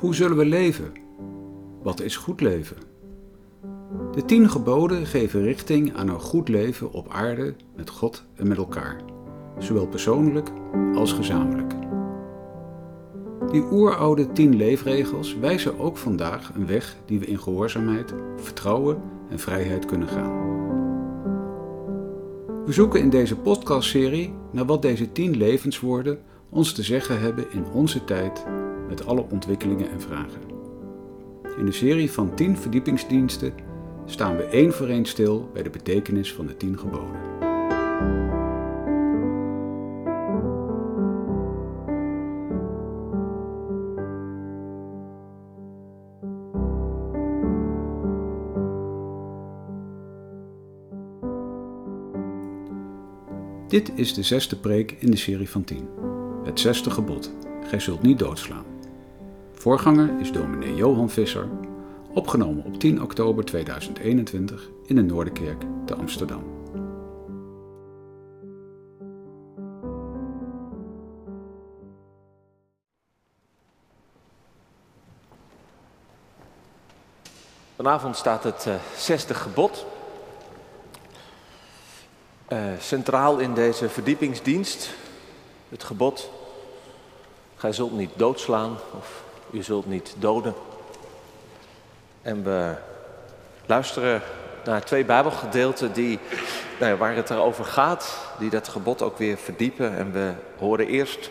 Hoe zullen we leven? Wat is goed leven? De tien geboden geven richting aan een goed leven op aarde met God en met elkaar, zowel persoonlijk als gezamenlijk. Die oeroude tien leefregels wijzen ook vandaag een weg die we in gehoorzaamheid, vertrouwen en vrijheid kunnen gaan. We zoeken in deze podcastserie naar wat deze tien levenswoorden ons te zeggen hebben in onze tijd met alle ontwikkelingen en vragen. In de serie van 10 verdiepingsdiensten staan we één voor één stil bij de betekenis van de 10 geboden. Dit is de zesde preek in de serie van 10. Het zesde gebod. Gij zult niet doodslaan. Voorganger is dominee Johan Visser, opgenomen op 10 oktober 2021 in de Noorderkerk te Amsterdam. Vanavond staat het uh, zesde gebod. Uh, centraal in deze verdiepingsdienst het gebod Gij zult niet doodslaan of u zult niet doden. En we luisteren naar twee Bijbelgedeelten die, nou ja, waar het erover gaat, die dat gebod ook weer verdiepen. En we horen eerst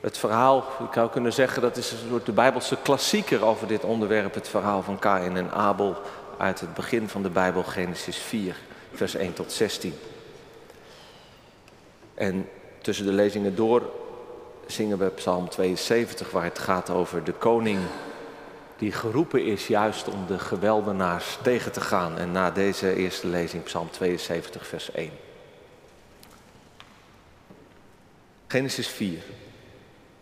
het verhaal, ik zou kunnen zeggen dat is een soort de Bijbelse klassieker over dit onderwerp, het verhaal van Kain en Abel uit het begin van de Bijbel, Genesis 4, vers 1 tot 16. En tussen de lezingen door zingen we Psalm 72, waar het gaat over de koning die geroepen is juist om de geweldenaars tegen te gaan. En na deze eerste lezing Psalm 72, vers 1. Genesis 4.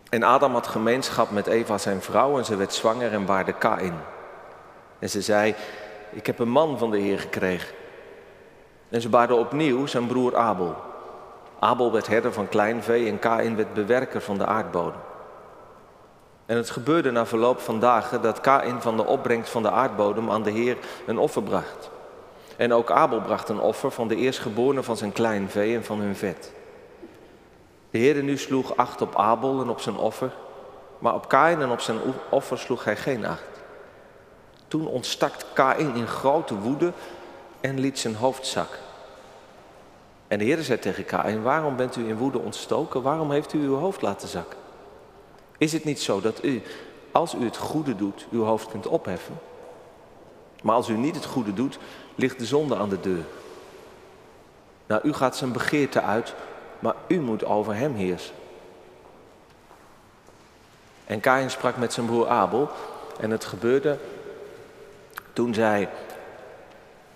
En Adam had gemeenschap met Eva zijn vrouw en ze werd zwanger en baarde Kain. En ze zei, ik heb een man van de Heer gekregen. En ze baarde opnieuw zijn broer Abel. Abel werd herder van kleinvee en Kain werd bewerker van de aardbodem. En het gebeurde na verloop van dagen dat Kain van de opbrengst van de aardbodem aan de Heer een offer bracht. En ook Abel bracht een offer van de eerstgeborene van zijn kleinvee en van hun vet. De Heer nu sloeg acht op Abel en op zijn offer, maar op Kain en op zijn offer sloeg hij geen acht. Toen ontstak Kain in grote woede en liet zijn hoofd zakken. En de Heer zei tegen Kain, waarom bent u in woede ontstoken? Waarom heeft u uw hoofd laten zakken? Is het niet zo dat u, als u het goede doet, uw hoofd kunt opheffen? Maar als u niet het goede doet, ligt de zonde aan de deur. Nou, u gaat zijn begeerte uit, maar u moet over hem heersen. En Kain sprak met zijn broer Abel en het gebeurde toen zij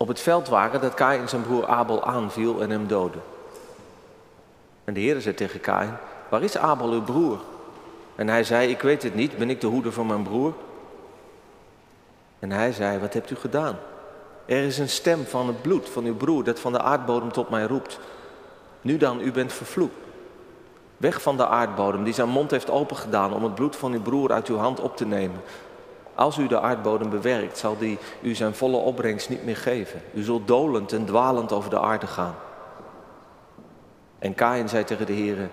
op het veld waren dat Kain zijn broer Abel aanviel en hem doodde. En de Heer zei tegen Kain, waar is Abel uw broer? En hij zei, ik weet het niet, ben ik de hoeder van mijn broer? En hij zei, wat hebt u gedaan? Er is een stem van het bloed van uw broer dat van de aardbodem tot mij roept. Nu dan, u bent vervloekt. Weg van de aardbodem die zijn mond heeft opengedaan om het bloed van uw broer uit uw hand op te nemen. Als u de aardbodem bewerkt, zal die u zijn volle opbrengst niet meer geven. U zult dolend en dwalend over de aarde gaan. En Kain zei tegen de Heer: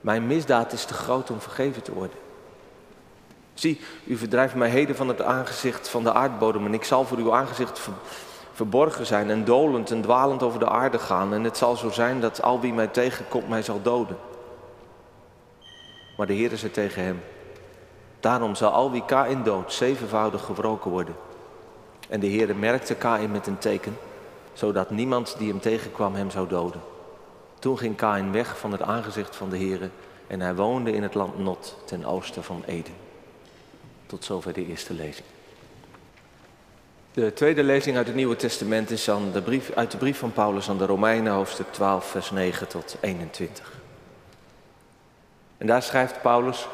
Mijn misdaad is te groot om vergeven te worden. Zie, u verdrijft mij heden van het aangezicht van de aardbodem en ik zal voor uw aangezicht verborgen zijn en dolend en dwalend over de aarde gaan. En het zal zo zijn dat al wie mij tegenkomt mij zal doden. Maar de Heer zei tegen hem, Daarom zal al wie Kain dood zevenvoudig gewroken worden. En de Heere merkte Kain met een teken, zodat niemand die hem tegenkwam hem zou doden. Toen ging Kain weg van het aangezicht van de Heere en hij woonde in het land Not ten oosten van Eden. Tot zover de eerste lezing. De tweede lezing uit het Nieuwe Testament is aan de brief, uit de brief van Paulus aan de Romeinen, hoofdstuk 12, vers 9 tot 21. En daar schrijft Paulus,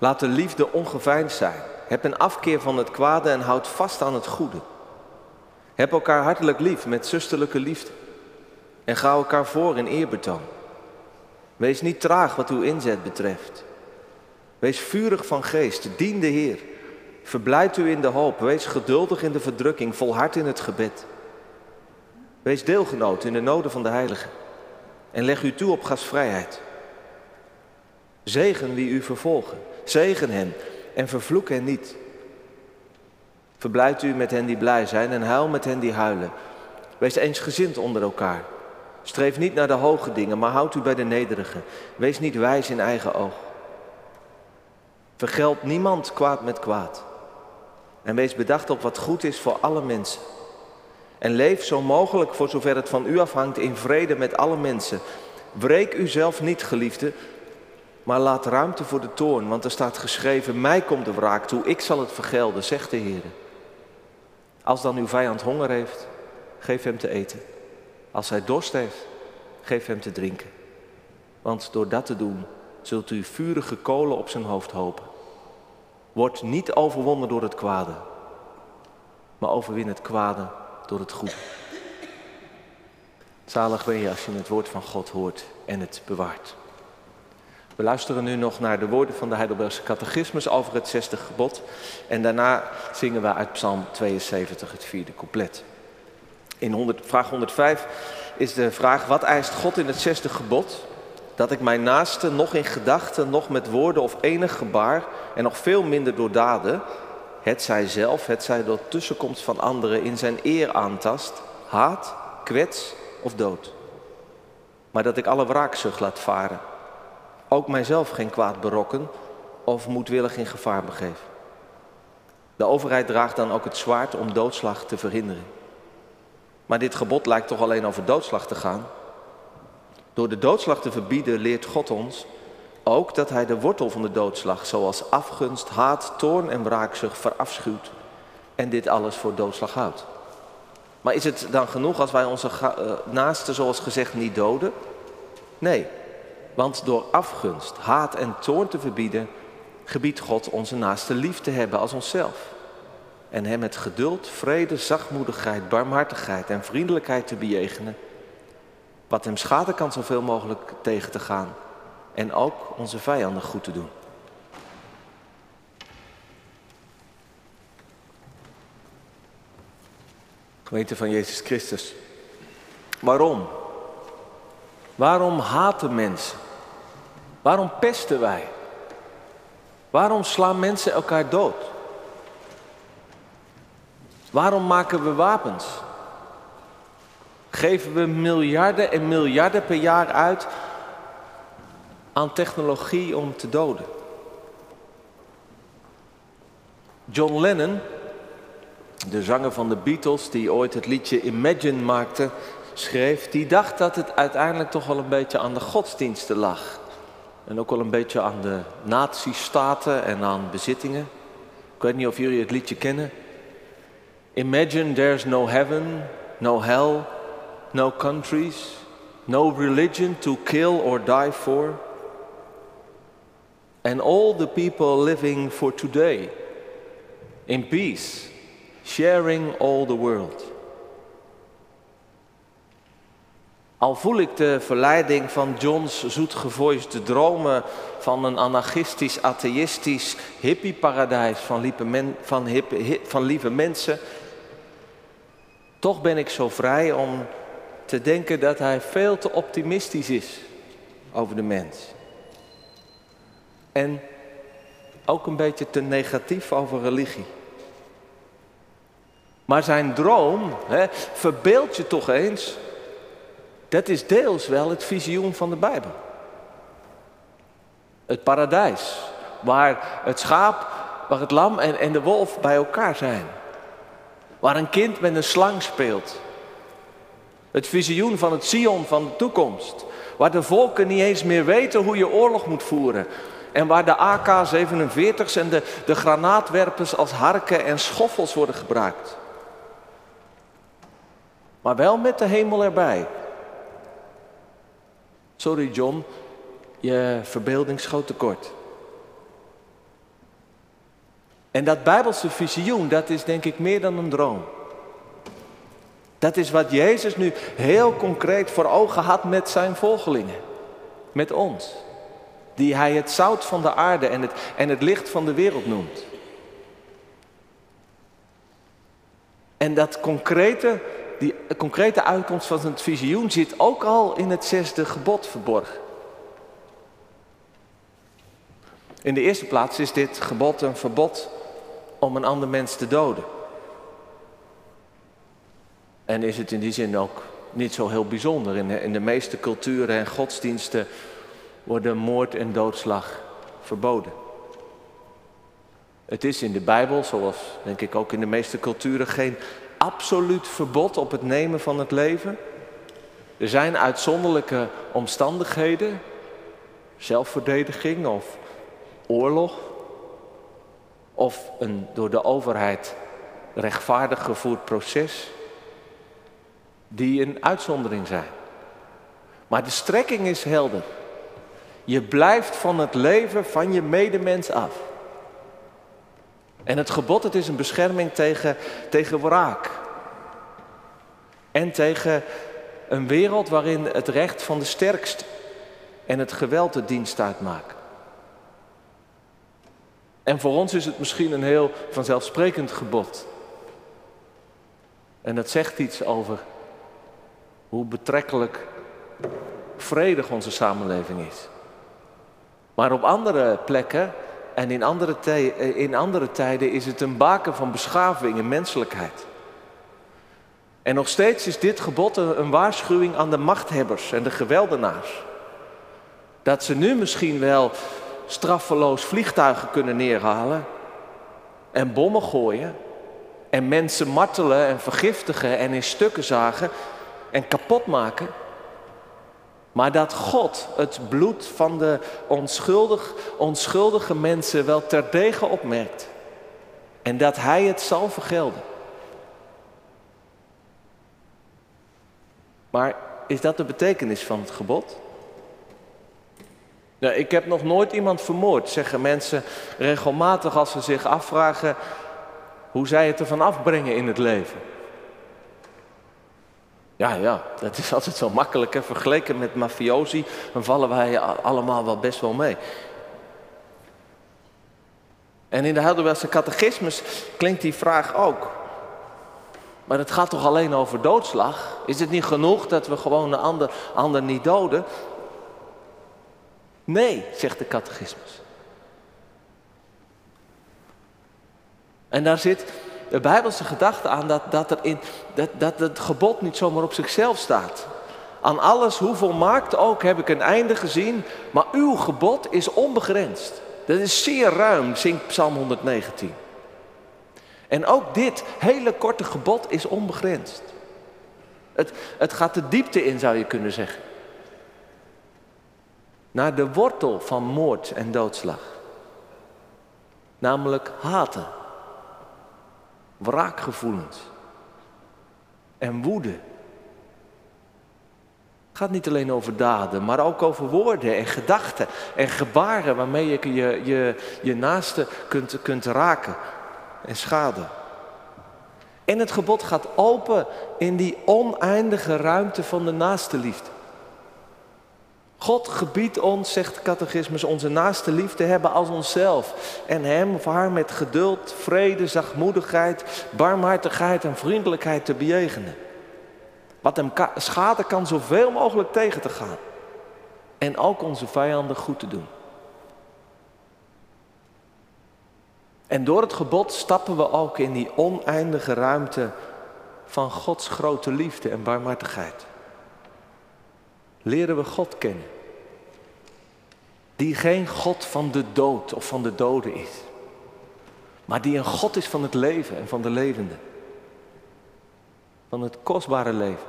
Laat de liefde ongeveinsd zijn. Heb een afkeer van het kwade en houd vast aan het goede. Heb elkaar hartelijk lief met zusterlijke liefde. En ga elkaar voor in eerbetoon. Wees niet traag wat uw inzet betreft. Wees vurig van geest, dien de Heer. Verblijd u in de hoop, wees geduldig in de verdrukking, volhard in het gebed. Wees deelgenoot in de noden van de heiligen en leg u toe op gastvrijheid. Zegen wie u vervolgen, zegen hen en vervloek hen niet. Verblijd u met hen die blij zijn en huil met hen die huilen. Wees eensgezind onder elkaar. Streef niet naar de hoge dingen, maar houd u bij de nederige. Wees niet wijs in eigen oog. Vergeld niemand kwaad met kwaad. En wees bedacht op wat goed is voor alle mensen. En leef zo mogelijk, voor zover het van u afhangt, in vrede met alle mensen. Breek uzelf niet, geliefde, maar laat ruimte voor de toorn, want er staat geschreven, mij komt de wraak toe, ik zal het vergelden, zegt de Heer. Als dan uw vijand honger heeft, geef hem te eten. Als hij dorst heeft, geef hem te drinken. Want door dat te doen, zult u vurige kolen op zijn hoofd hopen. Word niet overwonnen door het kwade, maar overwin het kwade door het goede. Zalig ben je als je het woord van God hoort en het bewaart. We luisteren nu nog naar de woorden van de Heidelbergse catechismus over het zesde gebod. En daarna zingen we uit Psalm 72 het vierde couplet. In 100, vraag 105 is de vraag, wat eist God in het zesde gebod? Dat ik mijn naaste nog in gedachten, nog met woorden of enig gebaar en nog veel minder door daden, het zij zelf, het zij door tussenkomst van anderen in zijn eer aantast, haat, kwets of dood. Maar dat ik alle wraakzucht laat varen ook mijzelf geen kwaad berokken of moedwillig in gevaar begeef. De overheid draagt dan ook het zwaard om doodslag te verhinderen. Maar dit gebod lijkt toch alleen over doodslag te gaan. Door de doodslag te verbieden leert God ons ook dat Hij de wortel van de doodslag, zoals afgunst, haat, toorn en wraakzucht, verafschuwt en dit alles voor doodslag houdt. Maar is het dan genoeg als wij onze uh, naasten, zoals gezegd, niet doden? Nee, want door afgunst, haat en toorn te verbieden, gebiedt God onze naaste lief te hebben als onszelf. En hem met geduld, vrede, zachtmoedigheid, barmhartigheid en vriendelijkheid te bejegenen. Wat hem schade kan zoveel mogelijk tegen te gaan. En ook onze vijanden goed te doen. Gemeente van Jezus Christus. Waarom? Waarom haten mensen? Waarom pesten wij? Waarom slaan mensen elkaar dood? Waarom maken we wapens? Geven we miljarden en miljarden per jaar uit aan technologie om te doden? John Lennon, de zanger van de Beatles, die ooit het liedje Imagine maakte, schreef, die dacht dat het uiteindelijk toch wel een beetje aan de godsdiensten lag. En ook wel een beetje aan de nazistaten en aan bezittingen. Ik weet niet of jullie het liedje kennen. Imagine there's no heaven, no hell, no countries, no religion to kill or die for. And all the people living for today, in peace, sharing all the world. Al voel ik de verleiding van John's zoetgevoiste dromen van een anarchistisch, atheïstisch hippieparadijs van lieve, men, van, van lieve mensen, toch ben ik zo vrij om te denken dat hij veel te optimistisch is over de mens. En ook een beetje te negatief over religie. Maar zijn droom, hè, verbeeld je toch eens dat is deels wel het visioen van de Bijbel. Het paradijs, waar het schaap, waar het lam en, en de wolf bij elkaar zijn. Waar een kind met een slang speelt. Het visioen van het Sion van de toekomst. Waar de volken niet eens meer weten hoe je oorlog moet voeren. En waar de AK-47's en de, de granaatwerpers als harken en schoffels worden gebruikt. Maar wel met de hemel erbij. Sorry John, je verbeelding schoot tekort. En dat Bijbelse visioen, dat is denk ik meer dan een droom. Dat is wat Jezus nu heel concreet voor ogen had met zijn volgelingen. Met ons. Die hij het zout van de aarde en het, en het licht van de wereld noemt. En dat concrete, die concrete uitkomst van het visioen zit ook al in het zesde gebod verborgen. In de eerste plaats is dit gebod een verbod om een ander mens te doden. En is het in die zin ook niet zo heel bijzonder. In de, in de meeste culturen en godsdiensten worden moord en doodslag verboden. Het is in de Bijbel, zoals denk ik ook in de meeste culturen, geen absoluut verbod op het nemen van het leven. Er zijn uitzonderlijke omstandigheden, zelfverdediging of oorlog, of een door de overheid rechtvaardig gevoerd proces, die een uitzondering zijn. Maar de strekking is helder. Je blijft van het leven van je medemens af. En het gebod, het is een bescherming tegen, tegen wraak. En tegen een wereld waarin het recht van de sterkste en het geweld de dienst uitmaken. En voor ons is het misschien een heel vanzelfsprekend gebod. En dat zegt iets over hoe betrekkelijk vredig onze samenleving is. Maar op andere plekken en in andere, eh, in andere tijden is het een baken van beschaving en menselijkheid. En nog steeds is dit gebod een waarschuwing aan de machthebbers en de geweldenaars. Dat ze nu misschien wel straffeloos vliegtuigen kunnen neerhalen en bommen gooien en mensen martelen en vergiftigen en in stukken zagen en kapot maken. Maar dat God het bloed van de onschuldig, onschuldige mensen wel terdege opmerkt. En dat Hij het zal vergelden. Maar is dat de betekenis van het gebod? Nou, ik heb nog nooit iemand vermoord, zeggen mensen regelmatig als ze zich afvragen hoe zij het ervan afbrengen in het leven. Ja, ja, dat is altijd zo makkelijk. Hè? Vergeleken met mafiosi, dan vallen wij allemaal wel best wel mee. En in de Heidelbergse catechismus klinkt die vraag ook. Maar het gaat toch alleen over doodslag? Is het niet genoeg dat we gewoon een ander, ander niet doden? Nee, zegt de catechismus. En daar zit de Bijbelse gedachte aan dat, dat, er in, dat, dat het gebod niet zomaar op zichzelf staat. Aan alles, hoe volmaakt ook, heb ik een einde gezien, maar uw gebod is onbegrensd. Dat is zeer ruim, zingt Psalm 119. En ook dit hele korte gebod is onbegrensd. Het, het gaat de diepte in, zou je kunnen zeggen. Naar de wortel van moord en doodslag. Namelijk haten wraakgevoelens en woede. Het gaat niet alleen over daden, maar ook over woorden en gedachten en gebaren waarmee je je, je, je naaste kunt, kunt raken en schaden. En het gebod gaat open in die oneindige ruimte van de naaste liefde. God gebiedt ons, zegt de catechismus, onze naaste liefde hebben als onszelf. En hem of haar met geduld, vrede, zachtmoedigheid, barmhartigheid en vriendelijkheid te bejegenen. Wat hem schade kan zoveel mogelijk tegen te gaan. En ook onze vijanden goed te doen. En door het gebod stappen we ook in die oneindige ruimte van Gods grote liefde en barmhartigheid leren we God kennen. Die geen God van de dood of van de doden is. Maar die een God is van het leven en van de levende. Van het kostbare leven.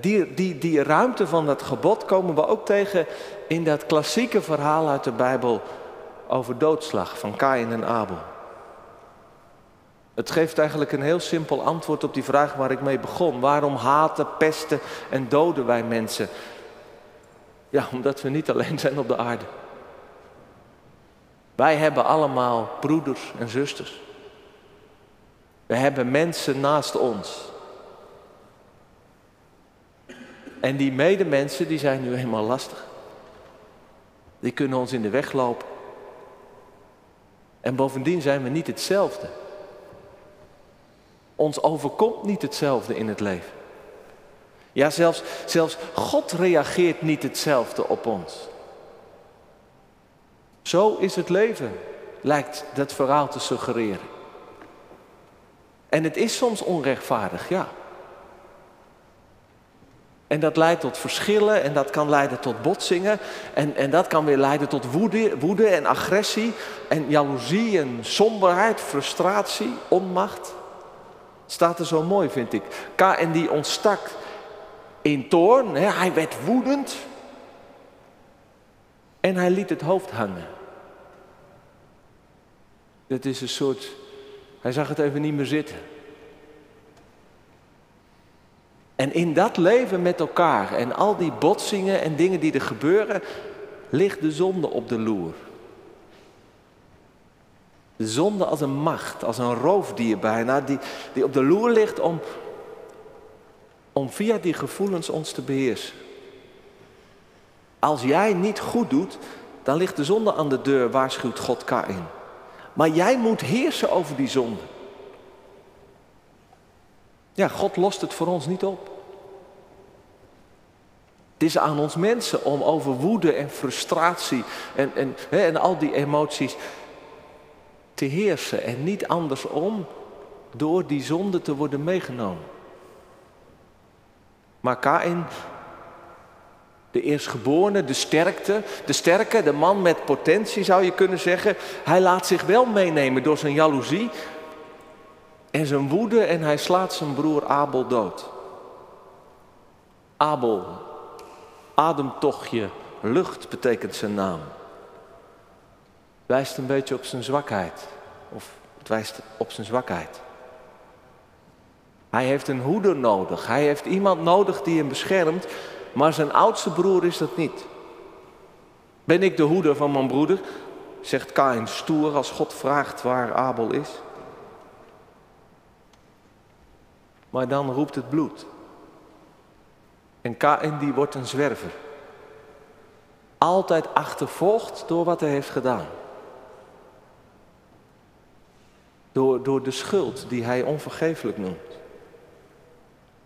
Die, die, die ruimte van dat gebod komen we ook tegen in dat klassieke verhaal uit de Bijbel over doodslag van Kain en Abel. Het geeft eigenlijk een heel simpel antwoord op die vraag waar ik mee begon. Waarom haten, pesten en doden wij mensen? Ja, omdat we niet alleen zijn op de aarde. Wij hebben allemaal broeders en zusters. We hebben mensen naast ons. En die medemensen die zijn nu eenmaal lastig. Die kunnen ons in de weg lopen. En bovendien zijn we niet hetzelfde. Ons overkomt niet hetzelfde in het leven. Ja, zelfs, zelfs God reageert niet hetzelfde op ons. Zo is het leven, lijkt dat verhaal te suggereren. En het is soms onrechtvaardig, ja. En dat leidt tot verschillen en dat kan leiden tot botsingen. En, en dat kan weer leiden tot woede, woede en agressie en jaloezie en somberheid, frustratie, onmacht. Staat er zo mooi, vind ik. En die ontstak in toorn. Hè? Hij werd woedend. En hij liet het hoofd hangen. Dat is een soort. Hij zag het even niet meer zitten. En in dat leven met elkaar en al die botsingen en dingen die er gebeuren, ligt de zonde op de loer. De zonde als een macht, als een roofdier bijna, die, die op de loer ligt om, om via die gevoelens ons te beheersen. Als jij niet goed doet, dan ligt de zonde aan de deur, waarschuwt God in. Maar jij moet heersen over die zonde. Ja, God lost het voor ons niet op. Het is aan ons mensen om over woede en frustratie en, en, en al die emoties te heersen en niet andersom door die zonde te worden meegenomen. Maar Kain, de eerstgeborene, de sterkte, de sterke, de man met potentie zou je kunnen zeggen, hij laat zich wel meenemen door zijn jaloezie en zijn woede en hij slaat zijn broer Abel dood. Abel, ademtochtje, lucht betekent zijn naam. Wijst een beetje op zijn zwakheid. Of het wijst op zijn zwakheid. Hij heeft een hoeder nodig. Hij heeft iemand nodig die hem beschermt. Maar zijn oudste broer is dat niet. Ben ik de hoeder van mijn broeder? Zegt Kain stoer als God vraagt waar Abel is. Maar dan roept het bloed. En Kain die wordt een zwerver. Altijd achtervolgd door wat hij heeft gedaan. Door, door de schuld die hij onvergeeflijk noemt.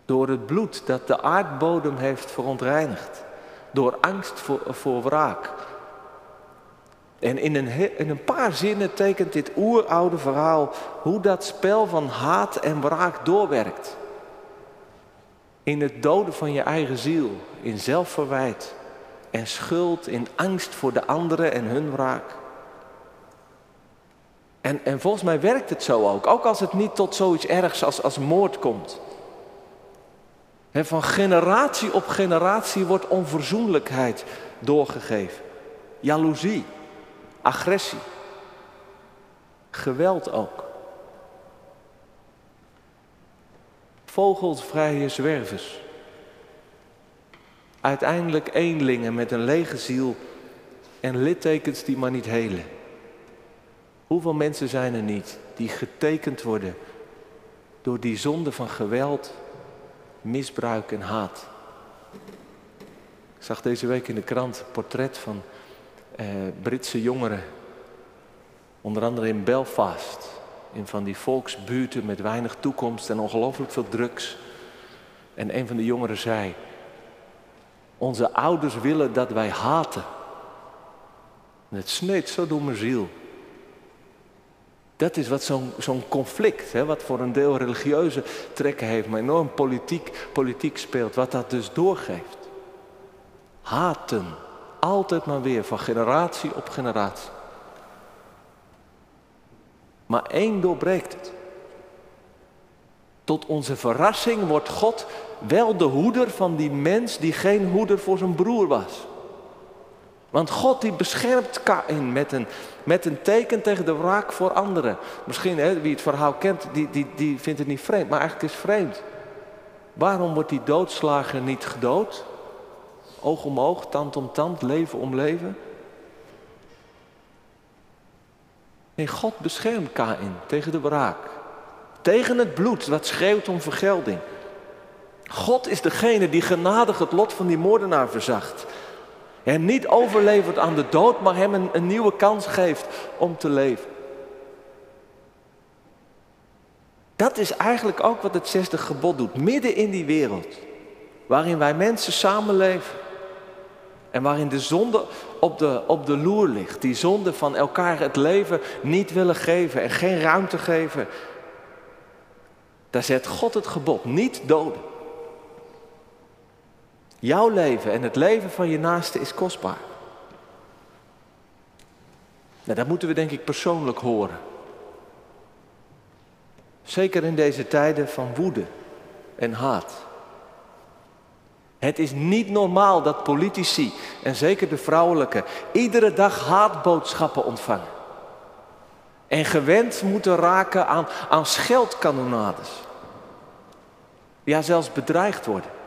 Door het bloed dat de aardbodem heeft verontreinigd. Door angst voor, wraak. En in een, in een paar zinnen tekent dit oeroude verhaal hoe dat spel van haat en wraak doorwerkt. In het doden van je eigen ziel, in zelfverwijt en schuld, in angst voor de anderen en hun wraak. En, en volgens mij werkt het zo ook, ook als het niet tot zoiets ergs als, als moord komt. van generatie op generatie wordt onverzoenlijkheid doorgegeven. Jaloezie, agressie, geweld ook. Vogelvrije zwervers. Uiteindelijk eenlingen met een lege ziel en littekens die maar niet helen. Hoeveel mensen zijn er niet die getekend worden door die zonde van geweld, misbruik en haat? Ik zag deze week in de krant een portret van eh, Britse jongeren, onder andere in Belfast, in van die volksbuurten met weinig toekomst en ongelooflijk veel drugs. En een van de jongeren zei, onze ouders willen dat wij haten. En het sneed zo door mijn ziel. Dat is wat zo'n conflict, hè, wat voor een deel religieuze trekken heeft, maar enorm politiek, politiek speelt, wat dat dus doorgeeft. Haten, altijd maar weer, van generatie op generatie. Maar één doorbreekt het. Tot onze verrassing wordt God wel de hoeder van die mens die geen hoeder voor zijn broer was. Want God die beschermt Kain met een, met een teken tegen de wraak voor anderen. Misschien, hè, wie het verhaal kent, die, die, die vindt het niet vreemd, maar eigenlijk is het vreemd. Waarom wordt die doodslager niet gedood? Oog om oog, tand om tand, leven om leven. Nee, God beschermt Kain tegen de wraak. Tegen het bloed wat schreeuwt om vergelding. God is degene die genadig het lot van die moordenaar verzacht. Hem niet overlevert aan de dood, maar hem een, nieuwe kans geeft om te leven. Dat is eigenlijk ook wat het zesde gebod doet. Midden in die wereld, waarin wij mensen samenleven. En waarin de zonde op de, op de loer ligt. Die zonde van elkaar het leven niet willen geven en geen ruimte geven. Daar zet God het gebod, niet doden. Jouw leven en het leven van je naaste is kostbaar. Nou, dat moeten we denk ik persoonlijk horen. Zeker in deze tijden van woede en haat. Het is niet normaal dat politici, en zeker de vrouwelijke, iedere dag haatboodschappen ontvangen. En gewend moeten raken aan, aan scheldkanonades. Ja, zelfs bedreigd worden.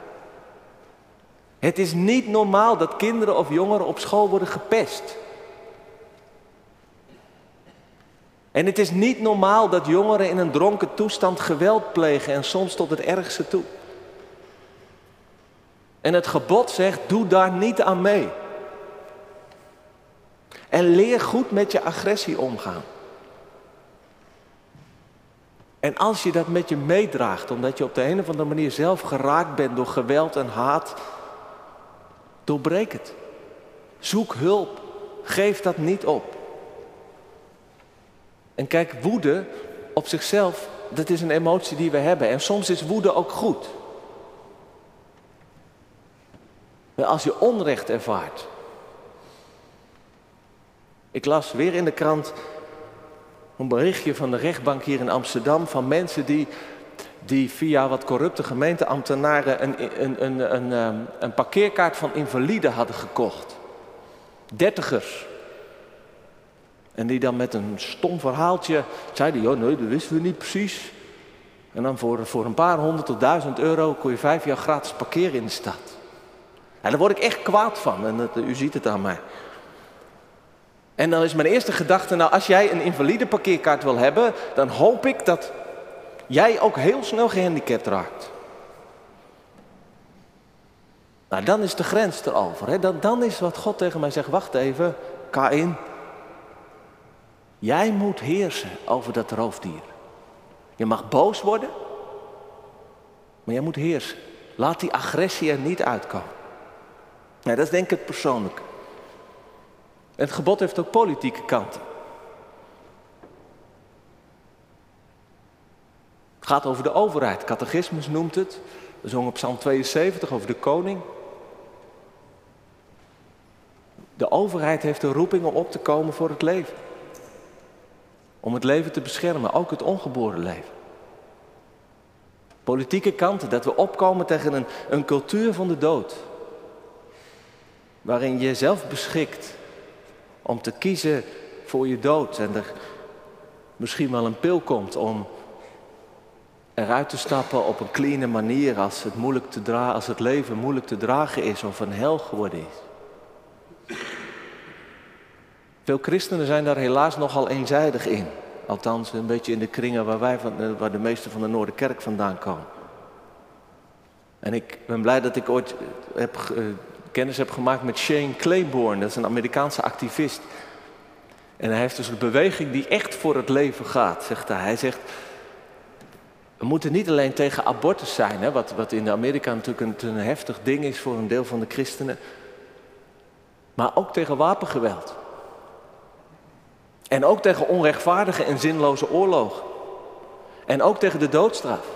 Het is niet normaal dat kinderen of jongeren op school worden gepest. En het is niet normaal dat jongeren in een dronken toestand geweld plegen en soms tot het ergste toe. En het gebod zegt, doe daar niet aan mee. En leer goed met je agressie omgaan. En als je dat met je meedraagt, omdat je op de een of andere manier zelf geraakt bent door geweld en haat, doorbreek het. Zoek hulp. Geef dat niet op. En kijk, woede op zichzelf, dat is een emotie die we hebben. En soms is woede ook goed. Als je onrecht ervaart. Ik las weer in de krant een berichtje van de rechtbank hier in Amsterdam van mensen die, die via wat corrupte gemeenteambtenaren een, een, een, een, ehm, een parkeerkaart van invalide hadden gekocht. Dertigers. En die dan met een stom verhaaltje zeiden, joh nee, dat wisten we niet precies. En dan voor, voor een paar honderd tot duizend euro kon je vijf jaar gratis parkeren in de stad. En daar word ik echt kwaad van en dat, u ziet het aan mij. En dan is mijn eerste gedachte, nou als jij een invalide parkeerkaart wil hebben, dan hoop ik dat jij ook heel snel gehandicapt raakt. Nou, dan is de grens erover. Hè? Dan, dan is wat God tegen mij zegt, wacht even, Kain. Jij moet heersen over dat roofdier. Je mag boos worden, maar jij moet heersen. Laat die agressie er niet uitkomen. Nou, dat is denk ik het. Het gebod heeft ook politieke kanten. Gaat over de overheid. Catechismus noemt het. We zongen op Psalm 72 over de koning. De overheid heeft de roeping om op te komen voor het leven. Om het leven te beschermen, ook het ongeboren leven. Politieke kanten, dat we opkomen tegen een, een cultuur van de dood. Waarin je zelf beschikt om te kiezen voor je dood. En er misschien wel een pil komt om eruit te stappen op een clean manier als het, moeilijk te als het leven moeilijk te dragen is of een hel geworden is. Veel christenen zijn daar helaas nogal eenzijdig in. Althans, een beetje in de kringen waar, wij van, eh, waar de meesten van de Noorderkerk vandaan komen. En ik ben blij dat ik ooit heb, uh, kennis heb gemaakt met Shane Claiborne. Dat is een Amerikaanse activist. En hij heeft dus een beweging die echt voor het leven gaat, zegt hij. Hij zegt, we moeten niet alleen tegen abortus zijn, hè, wat, wat in Amerika natuurlijk een, heftig ding is voor een deel van de christenen. Maar ook tegen wapengeweld. En ook tegen onrechtvaardige en zinloze oorlogen. En ook tegen de doodstraf.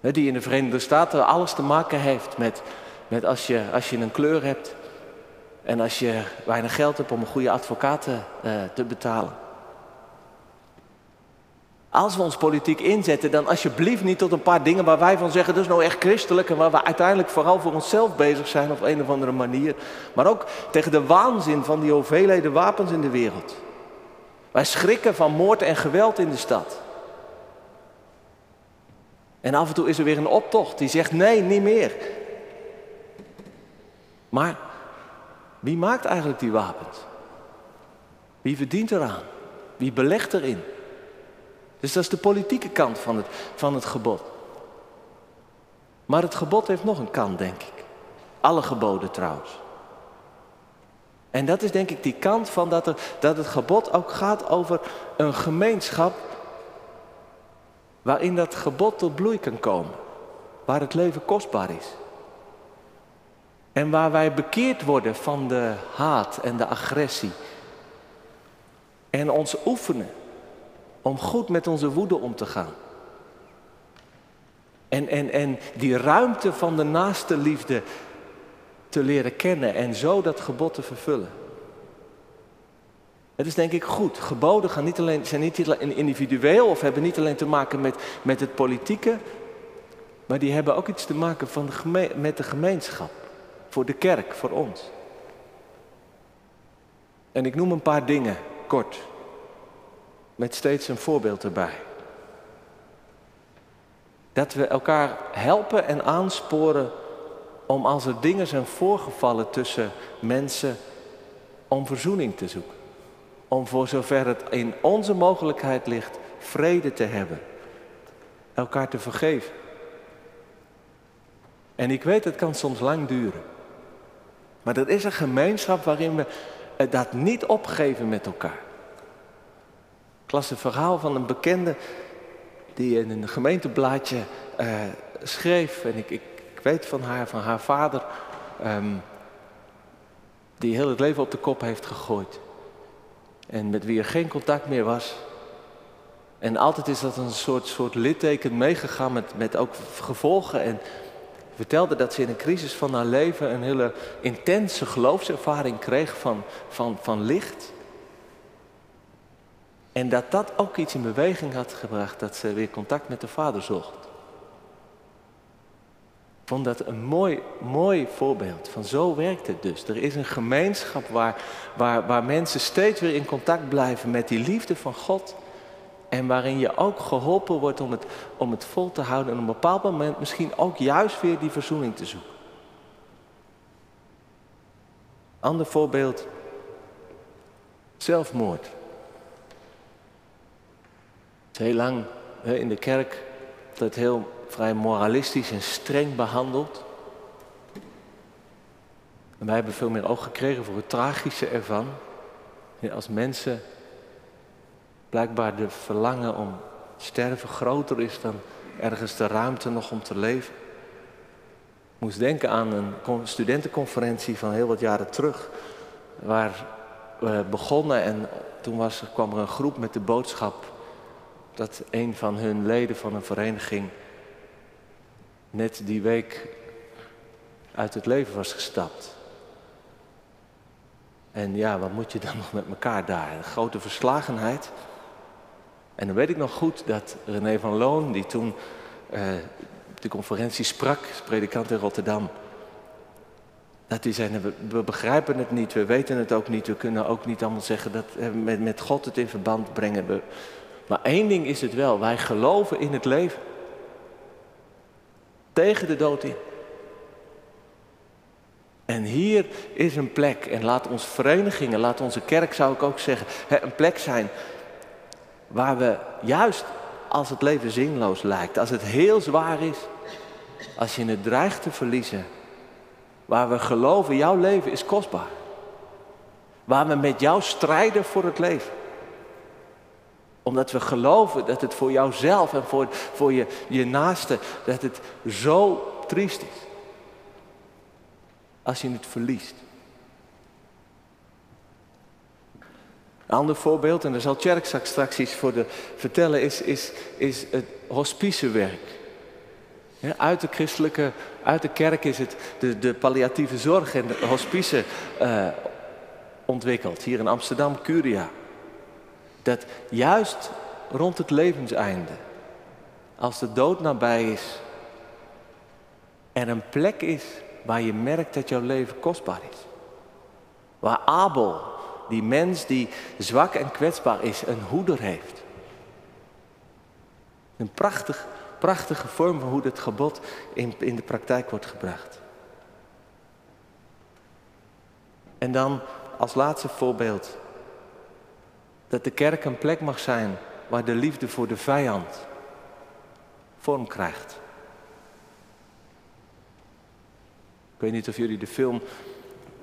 Die in de Verenigde Staten alles te maken heeft met, met als, je, als je een kleur hebt en als je weinig geld hebt om een goede advocaat te, uh, te betalen. Als we ons politiek inzetten, dan alsjeblieft niet tot een paar dingen waar wij van zeggen, dat is nou echt christelijk en waar we uiteindelijk vooral voor onszelf bezig zijn op een of andere manier. Maar ook tegen de waanzin van die hoeveelheden wapens in de wereld. Wij schrikken van moord en geweld in de stad. En af en toe is er weer een optocht die zegt nee, niet meer. Maar wie maakt eigenlijk die wapens? Wie verdient eraan? Wie belegt erin? Dus dat is de politieke kant van het, van het gebod. Maar het gebod heeft nog een kant, denk ik. Alle geboden trouwens. En dat is denk ik die kant van dat, er, dat het gebod ook gaat over een gemeenschap waarin dat gebod tot bloei kan komen. Waar het leven kostbaar is. En waar wij bekeerd worden van de haat en de agressie. En ons oefenen om goed met onze woede om te gaan. En, en, en die ruimte van de naaste liefde te leren kennen en zo dat gebod te vervullen. Het is denk ik goed. Geboden gaan niet alleen, zijn niet individueel of hebben niet alleen te maken met, met het politieke, maar die hebben ook iets te maken van de met de gemeenschap, voor de kerk, voor ons. En ik noem een paar dingen kort, met steeds een voorbeeld erbij. Dat we elkaar helpen en aansporen om als er dingen zijn voorgevallen tussen mensen, om verzoening te zoeken. Om voor zover het in onze mogelijkheid ligt, vrede te hebben. Elkaar te vergeven. En ik weet, het kan soms lang duren. Maar er is een gemeenschap waarin we dat niet opgeven met elkaar. Ik las een verhaal van een bekende die in een gemeenteblaadje uh, schreef. En ik, ik, weet van haar, van haar vader, um, die heel het leven op de kop heeft gegooid. En met wie er geen contact meer was. En altijd is dat een soort, soort litteken meegegaan met, met ook gevolgen. En vertelde dat ze in een crisis van haar leven een hele intense geloofservaring kreeg van, van, van licht. En dat dat ook iets in beweging had gebracht dat ze weer contact met de vader zocht. Ik vond dat een mooi, mooi voorbeeld van zo werkt het dus. Er is een gemeenschap waar, waar, waar mensen steeds weer in contact blijven met die liefde van God. En waarin je ook geholpen wordt om het, om het vol te houden en op een bepaald moment misschien ook juist weer die verzoening te zoeken. Ander voorbeeld, zelfmoord heel lang in de kerk dat heel vrij moralistisch en streng behandeld. En wij hebben veel meer oog gekregen voor het tragische ervan. als mensen blijkbaar de verlangen om sterven groter is dan ergens de ruimte nog om te leven. Ik moest denken aan een studentenconferentie van heel wat jaren terug, waar we begonnen en toen was, kwam er een groep met de boodschap dat een van hun leden van een vereniging net die week uit het leven was gestapt. En ja, wat moet je dan nog met elkaar daar? Een grote verslagenheid. En dan weet ik nog goed dat René van Loon, die toen uh, de conferentie sprak, predikant in Rotterdam, dat hij zei, we, begrijpen het niet, we weten het ook niet, we kunnen ook niet allemaal zeggen dat we met, met God het in verband brengen. We, maar één ding is het wel, wij geloven in het leven. Tegen de dood in. En hier is een plek, en laat onze verenigingen, laat onze kerk zou ik ook zeggen, een plek zijn waar we juist als het leven zinloos lijkt, als het heel zwaar is, als je het dreigt te verliezen, waar we geloven, jouw leven is kostbaar. Waar we met jou strijden voor het leven omdat we geloven dat het voor jouzelf en voor, voor je, je naaste, dat het zo triest is. Als je het verliest. Een ander voorbeeld, en daar zal Tjerk straks iets voor de, vertellen, is, is, is het hospicewerk. Ja, uit de christelijke, uit de kerk is het de, de palliatieve zorg en de hospice uh, ontwikkeld. Hier in Amsterdam, Curia. Dat juist rond het levenseinde, als de dood nabij is, er een plek is waar je merkt dat jouw leven kostbaar is. Waar Abel, die mens die zwak en kwetsbaar is, een hoeder heeft. Een prachtig, prachtige vorm van hoe dit gebod in, in de praktijk wordt gebracht. En dan als laatste voorbeeld dat de kerk een plek mag zijn waar de liefde voor de vijand vorm krijgt. Ik weet niet of jullie de film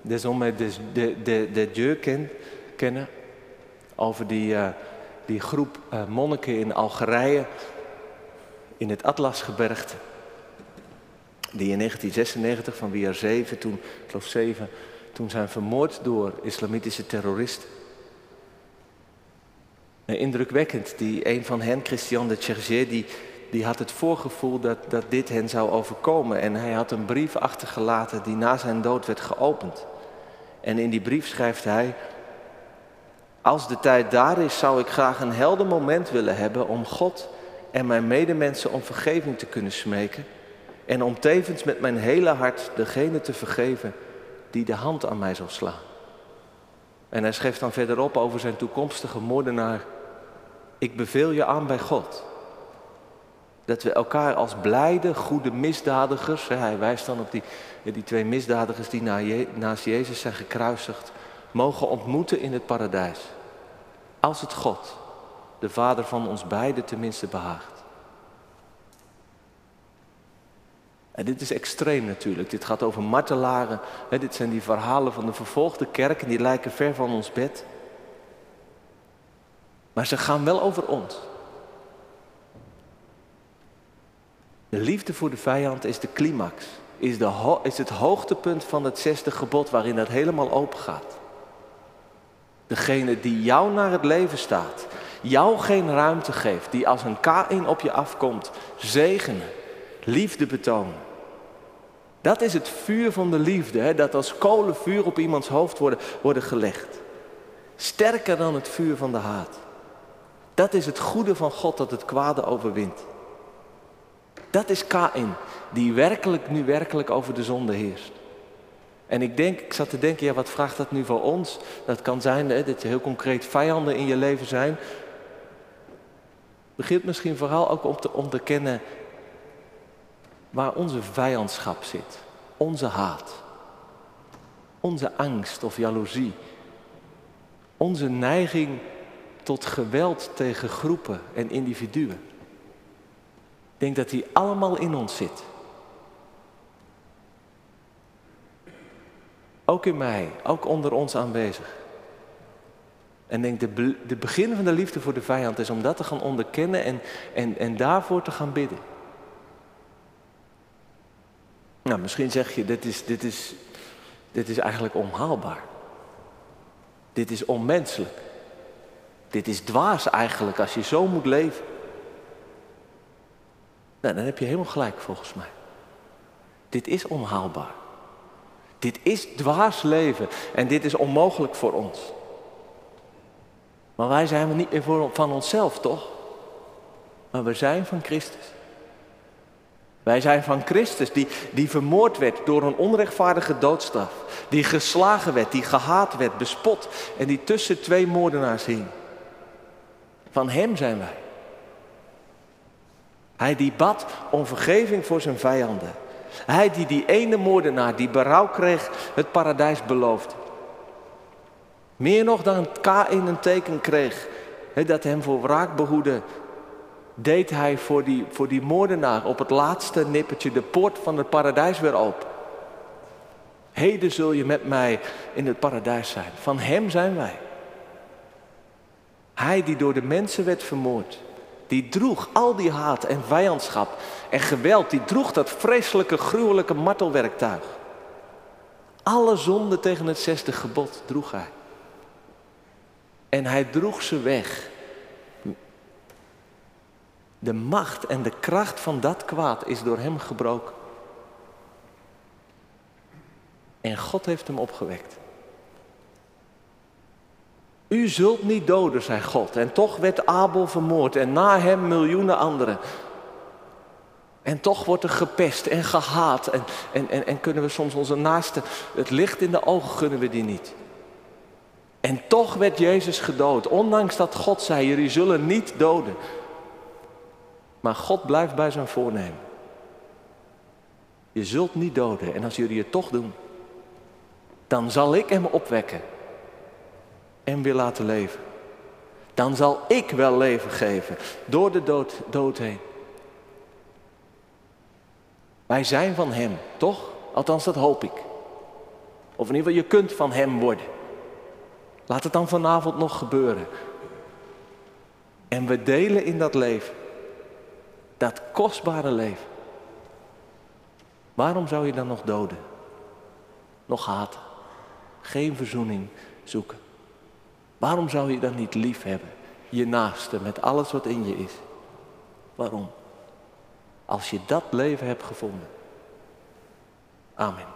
des hommes de, de, de, de Dieu ken, kennen. Over die, uh, die groep uh, monniken in Algerije, in het Atlasgebergte. Die in 1996, van wie er zeven, toen, ik geloof zeven, toen zijn vermoord door islamitische terroristen. En indrukwekkend, die, een van hen, Christian de Chergier, die, die had het voorgevoel dat, dat dit hen zou overkomen. En hij had een brief achtergelaten die na zijn dood werd geopend. En in die brief schrijft hij, als de tijd daar is, zou ik graag een helder moment willen hebben om God en mijn medemensen om vergeving te kunnen smeken. En om tevens met mijn hele hart degene te vergeven die de hand aan mij zal slaan. En hij schreef dan verderop over zijn toekomstige moordenaar. Ik beveel je aan bij God. Dat we elkaar als blijde, goede misdadigers, hij wijst dan op die, die twee misdadigers die naast Jezus zijn gekruisigd, mogen ontmoeten in het paradijs. Als het God, de Vader van ons beiden, tenminste behaagt. En dit is extreem natuurlijk. Dit gaat over martelaren. dit zijn die verhalen van de vervolgde kerk en die lijken ver van ons bed. Maar ze gaan wel over ons. De liefde voor de vijand is de climax, is, de is het hoogtepunt van het zesde gebod waarin dat helemaal open gaat. Degene die jou naar het leven staat, jou geen ruimte geeft, die als een K-in op je afkomt, zegenen, liefde betonen. Dat is het vuur van de liefde, hè, dat als kolenvuur op iemands hoofd worden, worden gelegd. Sterker dan het vuur van de haat. Dat is het goede van God dat het kwade overwint. Dat is Kain, die werkelijk nu werkelijk over de zonde heerst. En ik denk, ik zat te denken, ja, wat vraagt dat nu voor ons? Dat kan zijn hè, dat je heel concreet vijanden in je leven zijn. Begint misschien vooral ook om te, om te kennen waar onze vijandschap zit, onze haat, onze angst of jaloezie, onze neiging tot geweld tegen groepen en individuen. Ik denk dat die allemaal in ons zit. Ook in mij, ook onder ons aanwezig. En denk, de, de begin van de liefde voor de vijand is om dat te gaan onderkennen en, en, en daarvoor te gaan bidden. Nou, misschien zeg je, dit is, dit is, dit is eigenlijk onhaalbaar. Dit is onmenselijk. Dit is dwaas eigenlijk als je zo moet leven. Nou, dan heb je helemaal gelijk volgens mij. Dit is onhaalbaar. Dit is dwaas leven en dit is onmogelijk voor ons. Maar wij zijn niet meer van onszelf, toch? Maar we zijn van Christus. Wij zijn van Christus, die, die vermoord werd door een onrechtvaardige doodstraf. Die geslagen werd, die gehaat werd, bespot en die tussen twee moordenaars hing. Van Hem zijn wij. Hij die bad om vergeving voor zijn vijanden. Hij die die ene moordenaar die berouw kreeg, het paradijs beloofde. Meer nog dan K in een teken kreeg, dat hem voor wraak behoede, deed hij voor die, voor die moordenaar op het laatste nippertje de poort van het paradijs weer open. Heden zul je met mij in het paradijs zijn. Van hem zijn wij. Hij die door de mensen werd vermoord. Die droeg al die haat en vijandschap en geweld. Die droeg dat vreselijke, gruwelijke martelwerktuig. Alle zonden tegen het zesde gebod droeg hij. En hij droeg ze weg de macht en de kracht van dat kwaad is door hem gebroken. En God heeft hem opgewekt. U zult niet doden, zei God. En toch werd Abel vermoord en na hem miljoenen anderen. En toch wordt er gepest en gehaat. En, en, en, en kunnen we soms onze naasten, het licht in de ogen gunnen we die niet. En toch werd Jezus gedood, ondanks dat God zei, jullie zullen niet doden. Maar God blijft bij zijn voornemen. Je zult niet doden en als jullie het toch doen, dan zal ik hem opwekken en weer laten leven. Dan zal ik wel leven geven door de dood, dood heen. Wij zijn van hem, toch? Althans, dat hoop ik. Of in ieder geval, je kunt van Hem worden. Laat het dan vanavond nog gebeuren. En we delen in dat leven. Dat kostbare leven. Waarom zou je dan nog doden? Nog haten? Geen verzoening zoeken? Waarom zou je dan niet lief hebben? Je naaste met alles wat in je is. Waarom? Als je dat leven hebt gevonden. Amen.